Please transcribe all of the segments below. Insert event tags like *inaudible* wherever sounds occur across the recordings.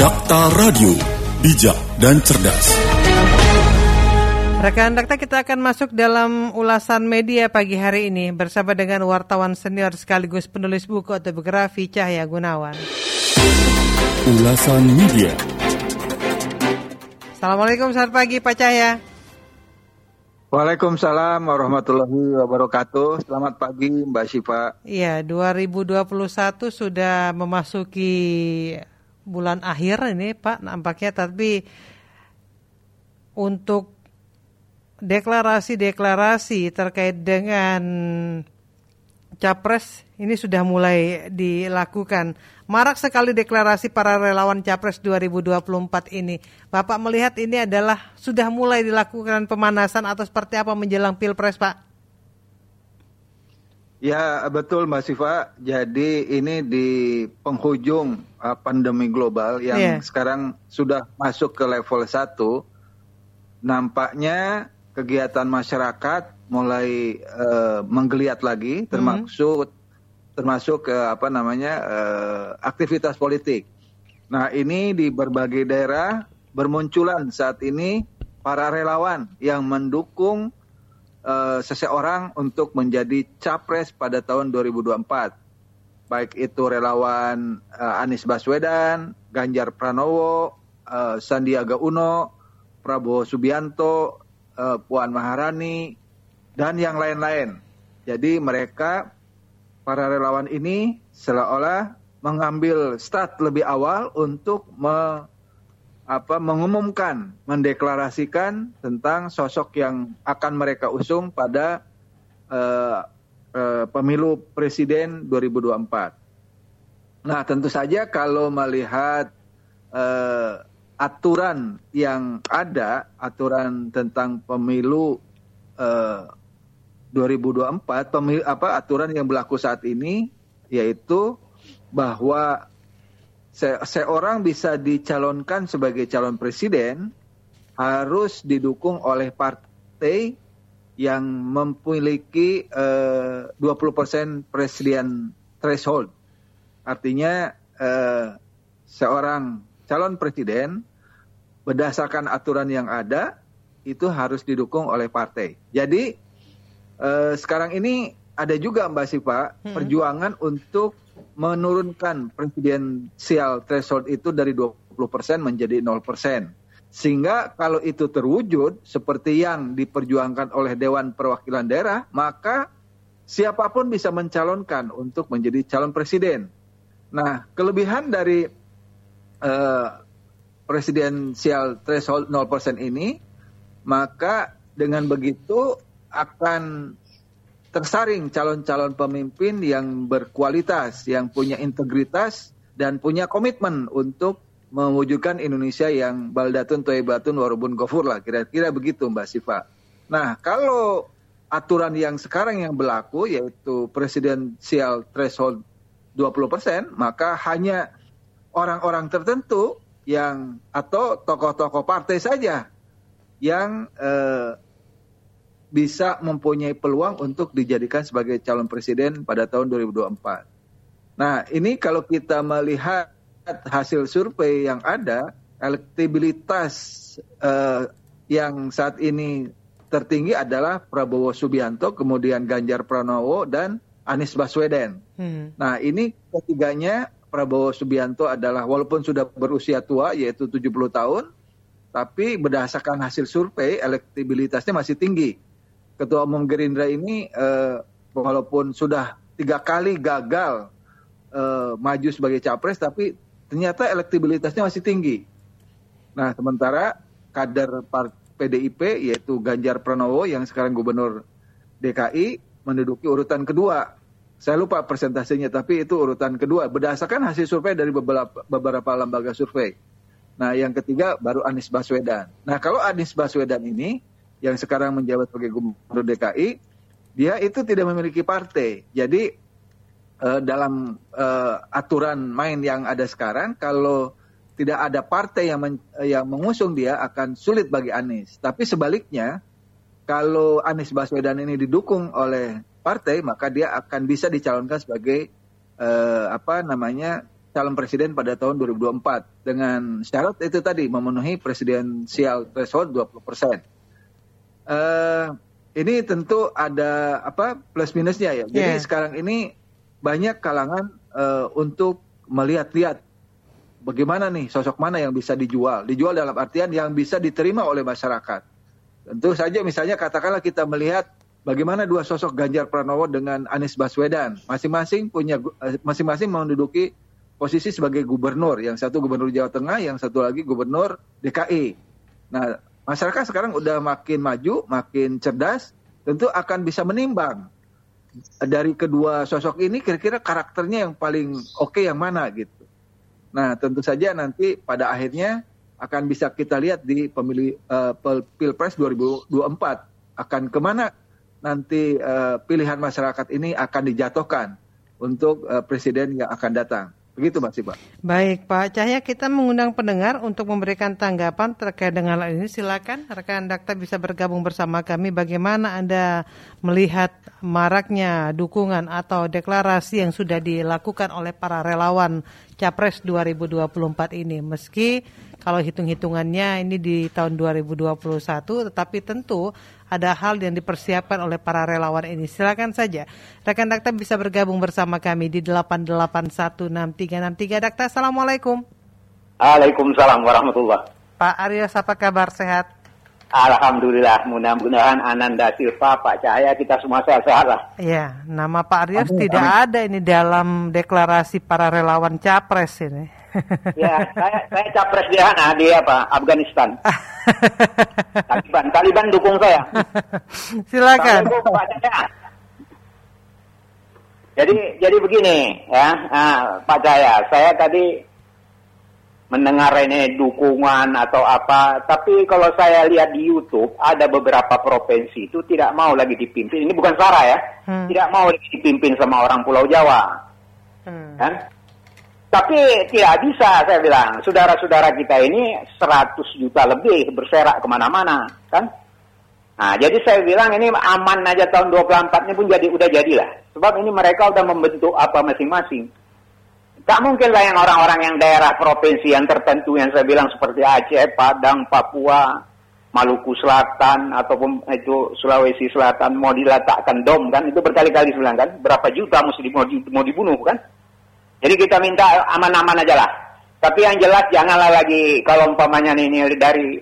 Dakta Radio, bijak dan cerdas. Rekan Dakta kita akan masuk dalam ulasan media pagi hari ini bersama dengan wartawan senior sekaligus penulis buku autobiografi Cahya Gunawan. Ulasan media. Assalamualaikum selamat pagi Pak Cahya. Waalaikumsalam warahmatullahi wabarakatuh. Selamat pagi Mbak Syifa. Iya, 2021 sudah memasuki bulan akhir ini Pak nampaknya tapi untuk deklarasi-deklarasi terkait dengan capres ini sudah mulai dilakukan. Marak sekali deklarasi para relawan capres 2024 ini. Bapak melihat ini adalah sudah mulai dilakukan pemanasan atau seperti apa menjelang pilpres, Pak? Ya betul Mbak Siva. Jadi ini di penghujung uh, pandemi global yang yeah. sekarang sudah masuk ke level 1. Nampaknya kegiatan masyarakat mulai uh, menggeliat lagi, hmm. termasuk hmm. termasuk uh, apa namanya uh, aktivitas politik. Nah ini di berbagai daerah bermunculan saat ini para relawan yang mendukung uh, seseorang untuk menjadi capres pada tahun 2024. Baik itu relawan uh, Anies Baswedan, Ganjar Pranowo, uh, Sandiaga Uno, Prabowo Subianto, uh, Puan Maharani, dan yang lain-lain. Jadi mereka para relawan ini seolah-olah mengambil start lebih awal untuk me, apa, mengumumkan, mendeklarasikan tentang sosok yang akan mereka usung pada uh, uh, pemilu presiden 2024. Nah, tentu saja kalau melihat uh, aturan yang ada, aturan tentang pemilu uh, 2024 pemil, apa aturan yang berlaku saat ini yaitu bahwa se seorang bisa dicalonkan sebagai calon presiden harus didukung oleh partai yang memiliki eh, 20% presiden threshold. Artinya eh, seorang calon presiden berdasarkan aturan yang ada itu harus didukung oleh partai. Jadi uh, sekarang ini ada juga Mbak Sipa hmm. perjuangan untuk menurunkan presidensial threshold itu dari 20% menjadi 0%. Sehingga kalau itu terwujud seperti yang diperjuangkan oleh Dewan Perwakilan Daerah, maka siapa pun bisa mencalonkan untuk menjadi calon presiden. Nah, kelebihan dari uh, presidensial threshold 0% ini, maka dengan begitu akan tersaring calon-calon pemimpin yang berkualitas, yang punya integritas dan punya komitmen untuk mewujudkan Indonesia yang baldatun toibatun warubun gofur lah kira-kira begitu Mbak Siva. Nah kalau aturan yang sekarang yang berlaku yaitu presidensial threshold 20% maka hanya orang-orang tertentu yang atau tokoh-tokoh partai saja yang eh, bisa mempunyai peluang untuk dijadikan sebagai calon presiden pada tahun 2024. Nah, ini kalau kita melihat hasil survei yang ada, elektabilitas uh, yang saat ini tertinggi adalah Prabowo Subianto, kemudian Ganjar Pranowo dan Anies Baswedan. Hmm. Nah, ini ketiganya Prabowo Subianto adalah walaupun sudah berusia tua yaitu 70 tahun, tapi berdasarkan hasil survei elektabilitasnya masih tinggi Ketua Umum Gerindra ini uh, walaupun sudah tiga kali gagal uh, maju sebagai capres, tapi ternyata elektabilitasnya masih tinggi. Nah, sementara kader PDIP yaitu Ganjar Pranowo yang sekarang gubernur DKI menduduki urutan kedua. Saya lupa persentasenya, tapi itu urutan kedua berdasarkan hasil survei dari beberapa, beberapa lembaga survei. Nah, yang ketiga baru Anies Baswedan. Nah, kalau Anies Baswedan ini yang sekarang menjabat sebagai gubernur DKI, dia itu tidak memiliki partai. Jadi uh, dalam uh, aturan main yang ada sekarang, kalau tidak ada partai yang men, yang mengusung dia akan sulit bagi Anies. Tapi sebaliknya, kalau Anies Baswedan ini didukung oleh partai, maka dia akan bisa dicalonkan sebagai uh, apa namanya calon presiden pada tahun 2024 dengan syarat itu tadi memenuhi presidensial threshold 20 persen. Uh, ini tentu ada apa plus minusnya ya. Jadi yeah. sekarang ini banyak kalangan uh, untuk melihat-lihat bagaimana nih sosok mana yang bisa dijual. Dijual dalam artian yang bisa diterima oleh masyarakat. Tentu saja misalnya katakanlah kita melihat bagaimana dua sosok Ganjar Pranowo dengan Anies Baswedan. Masing-masing punya eh, masing-masing menduduki posisi sebagai gubernur. Yang satu gubernur Jawa Tengah, yang satu lagi gubernur DKI. Nah, masyarakat sekarang udah makin maju, makin cerdas, tentu akan bisa menimbang dari kedua sosok ini kira-kira karakternya yang paling oke okay yang mana gitu. Nah, tentu saja nanti pada akhirnya akan bisa kita lihat di pemilih uh, Pilpres 2024 akan ke mana nanti uh, pilihan masyarakat ini akan dijatuhkan untuk uh, presiden yang akan datang. Begitu Mbak Sipa. Baik Pak Cahya, kita mengundang pendengar untuk memberikan tanggapan terkait dengan hal ini. Silakan rekan Dakta bisa bergabung bersama kami. Bagaimana Anda melihat maraknya dukungan atau deklarasi yang sudah dilakukan oleh para relawan Capres 2024 ini. Meski kalau hitung-hitungannya ini di tahun 2021, tetapi tentu ada hal yang dipersiapkan oleh para relawan ini. Silakan saja. Rekan Dakta bisa bergabung bersama kami di 8816363. Dakta, Assalamualaikum. Waalaikumsalam warahmatullah. Pak Aryos, apa kabar? Sehat? Alhamdulillah, mudah-mudahan Ananda Silva, Pak Cahaya, kita semua sehat-sehat lah. Iya, nama Pak Aryos tidak amin. ada ini dalam deklarasi para relawan Capres ini. Ya, saya, saya Capres di mana? Di apa? Afghanistan. *laughs* Taliban, Taliban dukung saya. Silakan. Jadi jadi begini ya, nah, Pak Jaya, saya tadi mendengar ini dukungan atau apa, tapi kalau saya lihat di YouTube ada beberapa provinsi itu tidak mau lagi dipimpin. Ini bukan Sarah ya, hmm. tidak mau lagi dipimpin sama orang Pulau Jawa, hmm. kan? Tapi tidak bisa saya bilang, saudara-saudara kita ini 100 juta lebih berserak ke mana-mana, kan? Nah, jadi saya bilang ini aman aja tahun 24 ini pun jadi udah jadilah. Sebab ini mereka udah membentuk apa masing-masing. Tak mungkin lah yang orang-orang yang daerah provinsi yang tertentu yang saya bilang seperti Aceh, Padang, Papua, Maluku Selatan ataupun itu Sulawesi Selatan mau diletakkan dom kan itu berkali-kali bilang kan berapa juta mesti mau dibunuh kan jadi kita minta aman-aman aja lah. Tapi yang jelas janganlah lagi kalau umpamanya ini dari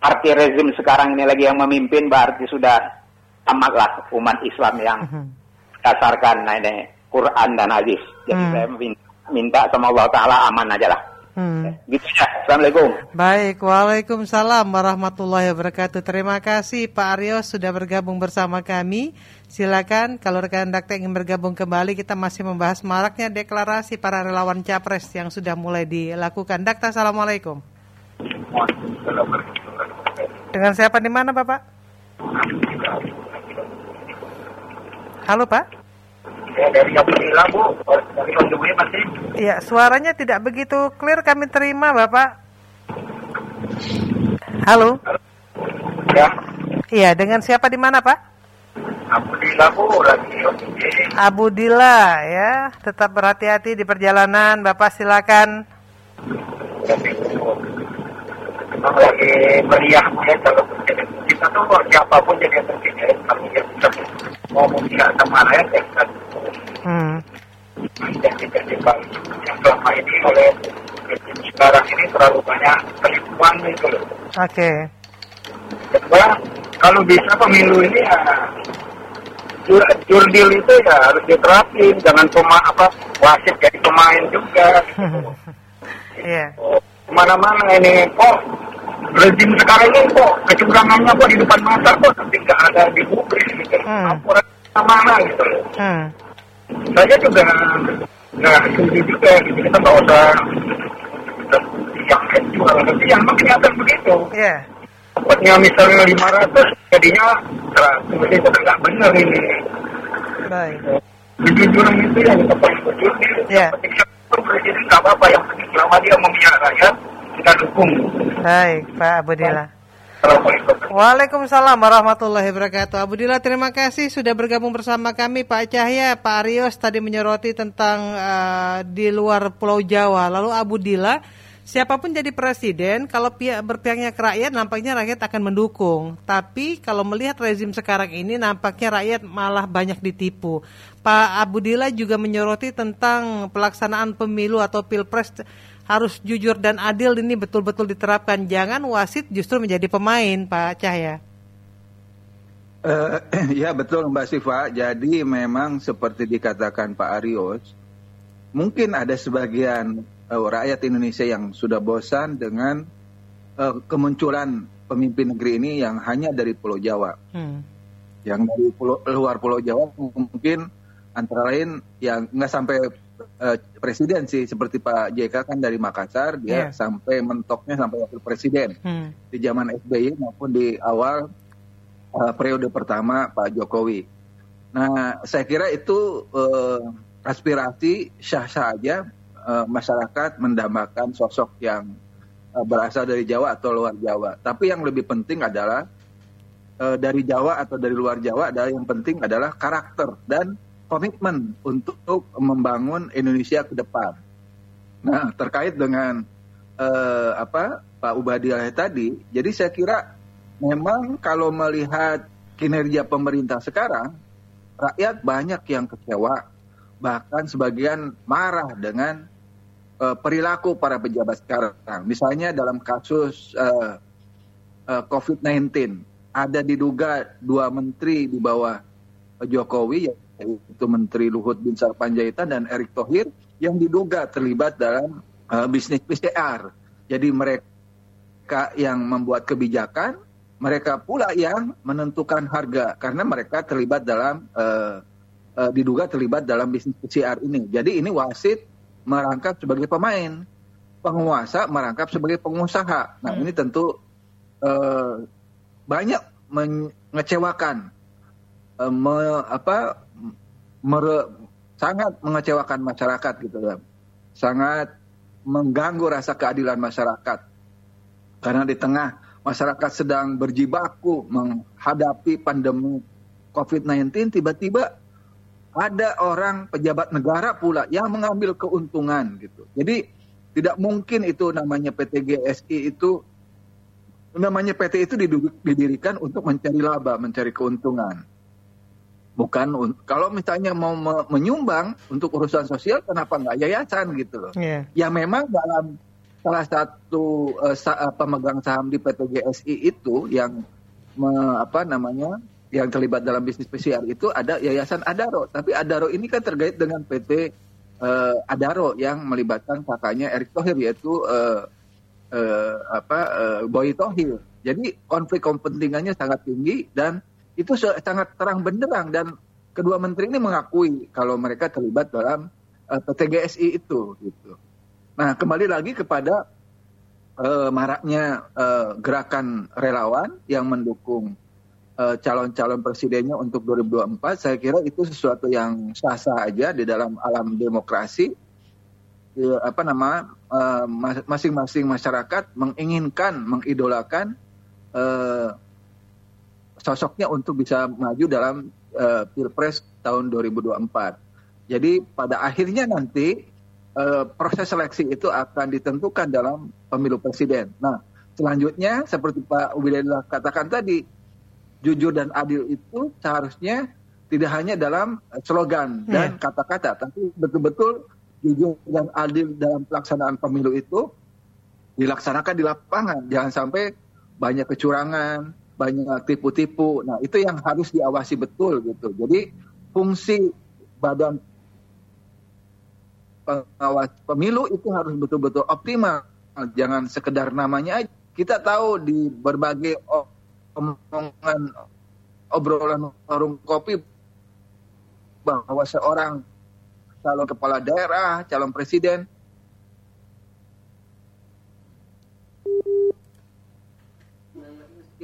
arti rezim sekarang ini lagi yang memimpin berarti sudah tamatlah umat Islam yang mhm. dasarkan nah ini Quran dan hadis. Jadi hmm. saya minta, minta sama Allah Taala aman aja lah. Hmm. Gitu ya. Assalamualaikum. Baik, Waalaikumsalam warahmatullahi wabarakatuh. Terima kasih Pak Aryo sudah bergabung bersama kami. Silakan kalau rekan dakta ingin bergabung kembali kita masih membahas maraknya deklarasi para relawan capres yang sudah mulai dilakukan. Dakta, Assalamualaikum. Dengan siapa di mana Bapak? Halo Pak? Ya, dari Kapila, Bu. Dari Konjungnya masih. Iya, suaranya tidak begitu clear kami terima, Bapak. Halo. Ya. Iya, dengan siapa di mana, Pak? Abu Dila, Bu. Lagi Abu Dila, ya. Tetap berhati-hati di perjalanan, Bapak silakan. Memang lagi meriah, ya, kalau kita tuh siapa pun jadi presiden, kami yang ngomong tidak sama rakyat, ya hmm. yang selama ini oleh sekarang ini terlalu banyak penipuan itu loh. Oke. Okay. Kedua, kalau bisa pemilu ini ya jur, jurdil itu ya harus diterapin, jangan cuma apa wasit jadi pemain juga. *laughs* Iya. yeah. Ke mana-mana ini kok rezim sekarang ini kok kecurangannya kok di depan mata kok tapi nggak ada di publik gitu. Hmm. Laporan mana gitu. Loh. Hmm. Saya juga nggak setuju juga gitu. Kita nggak usah yang jual tapi yang kelihatan begitu. Yeah. dapatnya misalnya 500 jadinya 100 itu nggak benar ini. Baik. Kejujuran itu yang kita paling berjudi yeah. presiden nggak apa-apa. Yang penting selama dia memihak rakyat kita dukung. Baik Pak Abudillah. Waalaikumsalam warahmatullahi wabarakatuh. Abu Dila terima kasih sudah bergabung bersama kami Pak Cahya, Pak Arios tadi menyoroti tentang uh, di luar Pulau Jawa. Lalu Abu Dila, siapa pun jadi presiden, kalau pihak berpihaknya ke rakyat, nampaknya rakyat akan mendukung. Tapi kalau melihat rezim sekarang ini, nampaknya rakyat malah banyak ditipu. Pak Abu Dila juga menyoroti tentang pelaksanaan pemilu atau pilpres harus jujur dan adil ini betul-betul diterapkan. Jangan wasit justru menjadi pemain, Pak Cahya. Uh, *clears throat* ya betul Mbak Siva. Jadi memang seperti dikatakan Pak Arios, mungkin ada sebagian uh, rakyat Indonesia yang sudah bosan dengan uh, kemunculan pemimpin negeri ini yang hanya dari Pulau Jawa. Hmm. Yang dari pulau, luar Pulau Jawa mungkin antara lain yang nggak sampai uh, presiden sih seperti Pak JK kan dari Makassar dia yeah. sampai mentoknya sampai wakil presiden hmm. di zaman SBY maupun di awal uh, periode pertama Pak Jokowi. Nah saya kira itu uh, aspirasi sah-sah aja uh, masyarakat mendambakan sosok yang uh, berasal dari Jawa atau luar Jawa. Tapi yang lebih penting adalah uh, dari Jawa atau dari luar Jawa adalah yang penting adalah karakter dan komitmen untuk membangun Indonesia ke depan. Nah, terkait dengan uh, apa Pak Ubadiah tadi, jadi saya kira memang kalau melihat kinerja pemerintah sekarang, rakyat banyak yang kecewa, bahkan sebagian marah dengan uh, perilaku para pejabat sekarang. Misalnya dalam kasus uh, uh, COVID-19, ada diduga dua menteri di bawah Jokowi yaitu Menteri Luhut Bin Sarpanjaitan dan Erick Thohir yang diduga terlibat dalam uh, bisnis PCR. Jadi mereka yang membuat kebijakan, mereka pula yang menentukan harga karena mereka terlibat dalam uh, uh, diduga terlibat dalam bisnis PCR ini. Jadi ini wasit merangkap sebagai pemain, penguasa merangkap sebagai pengusaha. Nah hmm. ini tentu uh, banyak mengecewakan, me, apa mere, sangat mengecewakan masyarakat gitu kan. Sangat mengganggu rasa keadilan masyarakat. Karena di tengah masyarakat sedang berjibaku menghadapi pandemi COVID-19 tiba-tiba ada orang pejabat negara pula yang mengambil keuntungan gitu. Jadi tidak mungkin itu namanya PT GSI itu namanya PT itu didirikan untuk mencari laba, mencari keuntungan bukan kalau misalnya mau me menyumbang untuk urusan sosial kenapa nggak yayasan gitu loh? Yeah. ya memang dalam salah satu uh, sa pemegang saham di PT GSI itu yang me, apa namanya yang terlibat dalam bisnis PCR itu ada yayasan Adaro. Tapi Adaro ini kan terkait dengan PT uh, eh, Adaro yang melibatkan kakaknya Erick Thohir yaitu uh, uh, apa uh, Boy Thohir jadi konflik kepentingannya sangat tinggi dan itu sangat terang benderang dan kedua menteri ini mengakui kalau mereka terlibat dalam uh, eh, PTGSI itu gitu. Nah, kembali lagi kepada uh, maraknya uh, gerakan relawan yang mendukung calon-calon uh, presidennya untuk 2024, saya kira itu sesuatu yang sah-sah aja di dalam alam demokrasi. Ya, apa nama masing-masing uh, masyarakat menginginkan, mengidolakan uh, sosoknya untuk bisa maju dalam uh, pilpres tahun 2024. Jadi pada akhirnya nanti uh, proses seleksi itu akan ditentukan dalam pemilu presiden. Nah selanjutnya seperti Pak Ubedillah katakan tadi, jujur dan adil itu seharusnya tidak hanya dalam slogan hmm. dan kata-kata, tapi betul-betul jujur dan adil dalam pelaksanaan pemilu itu dilaksanakan di lapangan. Jangan sampai banyak kecurangan, banyak tipu-tipu. Nah, itu yang harus diawasi betul gitu. Jadi fungsi badan pengawas pemilu itu harus betul-betul optimal. Jangan sekedar namanya aja. Kita tahu di berbagai omongan obrolan warung kopi bahwa seorang calon kepala daerah, calon presiden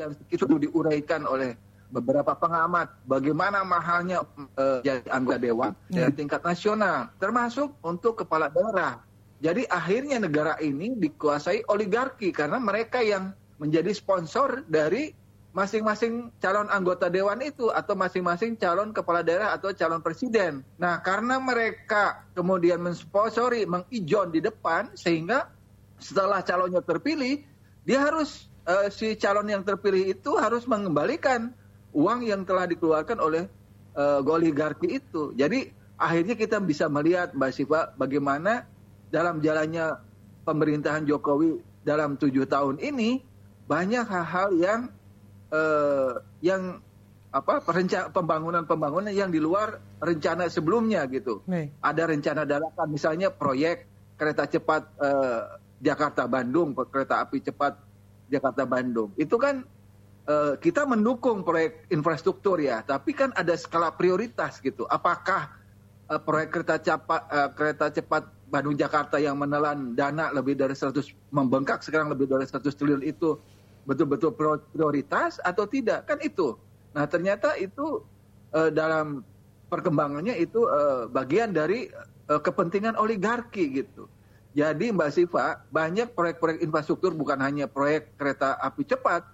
yang itu diuraikan oleh beberapa pengamat bagaimana mahalnya uh, jadi anggota dewan yeah. di tingkat nasional termasuk untuk kepala daerah. Jadi akhirnya negara ini dikuasai oligarki karena mereka yang menjadi sponsor dari masing-masing calon anggota dewan itu atau masing-masing calon kepala daerah atau calon presiden. Nah, karena mereka kemudian mensponsori, mengijon di depan sehingga setelah calonnya terpilih, dia harus uh, si calon yang terpilih itu harus mengembalikan uang yang telah dikeluarkan oleh uh, oligarki itu. Jadi akhirnya kita bisa melihat Mbak Siva bagaimana dalam jalannya pemerintahan Jokowi dalam tujuh tahun ini banyak hal-hal yang uh, yang apa perencana pembangunan-pembangunan yang di luar rencana sebelumnya gitu. Nih. Ada rencana dadakan misalnya proyek kereta cepat uh, Jakarta Bandung, kereta api cepat Jakarta Bandung. Itu kan uh, kita mendukung proyek infrastruktur ya, tapi kan ada skala prioritas gitu. Apakah uh, proyek kereta cepat uh, kereta cepat Bandung Jakarta yang menelan dana lebih dari 100 membengkak sekarang lebih dari 100 triliun itu betul-betul prioritas atau tidak kan itu. Nah ternyata itu uh, dalam perkembangannya itu uh, bagian dari uh, kepentingan oligarki gitu. Jadi Mbak Siva banyak proyek-proyek infrastruktur bukan hanya proyek kereta api cepat,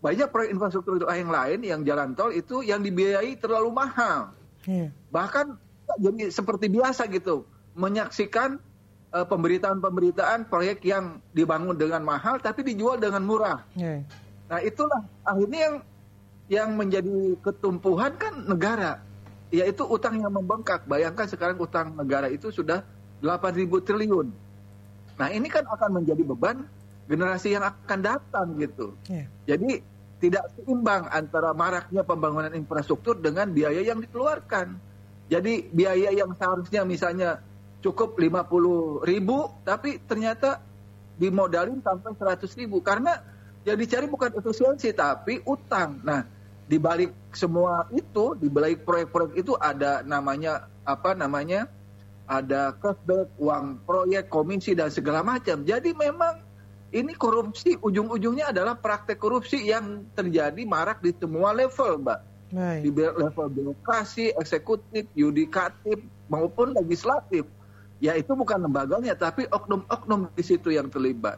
banyak proyek infrastruktur yang lain yang jalan tol itu yang dibiayai terlalu mahal. Yeah. Bahkan jadi seperti biasa gitu menyaksikan uh, pemberitaan-pemberitaan proyek yang dibangun dengan mahal tapi dijual dengan murah. Yeah. Nah itulah akhirnya yang yang menjadi ketumpuhan kan negara, yaitu utang yang membengkak. Bayangkan sekarang utang negara itu sudah 8.000 triliun. Nah ini kan akan menjadi beban generasi yang akan datang gitu. Yeah. Jadi tidak seimbang antara maraknya pembangunan infrastruktur dengan biaya yang dikeluarkan. Jadi biaya yang seharusnya misalnya cukup 50 ribu, tapi ternyata dimodalin sampai 100 ribu. Karena yang dicari bukan efisiensi, tapi utang. Nah, di balik semua itu, di balik proyek-proyek itu ada namanya, apa namanya, ada cashback, uang proyek, komisi, dan segala macam. Jadi memang ini korupsi, ujung-ujungnya adalah praktek korupsi yang terjadi marak di semua level, Mbak. Baik. Di level birokrasi, eksekutif, yudikatif, maupun legislatif ya itu bukan lembaganya tapi oknum-oknum di situ yang terlibat.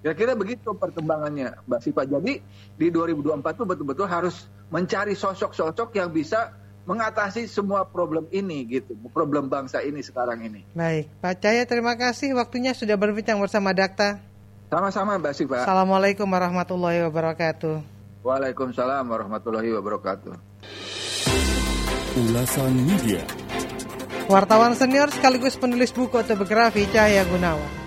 Kira-kira begitu perkembangannya Mbak Sipa. Jadi di 2024 itu betul-betul harus mencari sosok-sosok yang bisa mengatasi semua problem ini gitu, problem bangsa ini sekarang ini. Baik, Pak Cahaya terima kasih waktunya sudah berbincang bersama Dakta. Sama-sama Mbak Sipa. Assalamualaikum warahmatullahi wabarakatuh. Waalaikumsalam warahmatullahi wabarakatuh. Ulasan Media Wartawan senior sekaligus penulis buku autobiografi Cahaya Gunawan.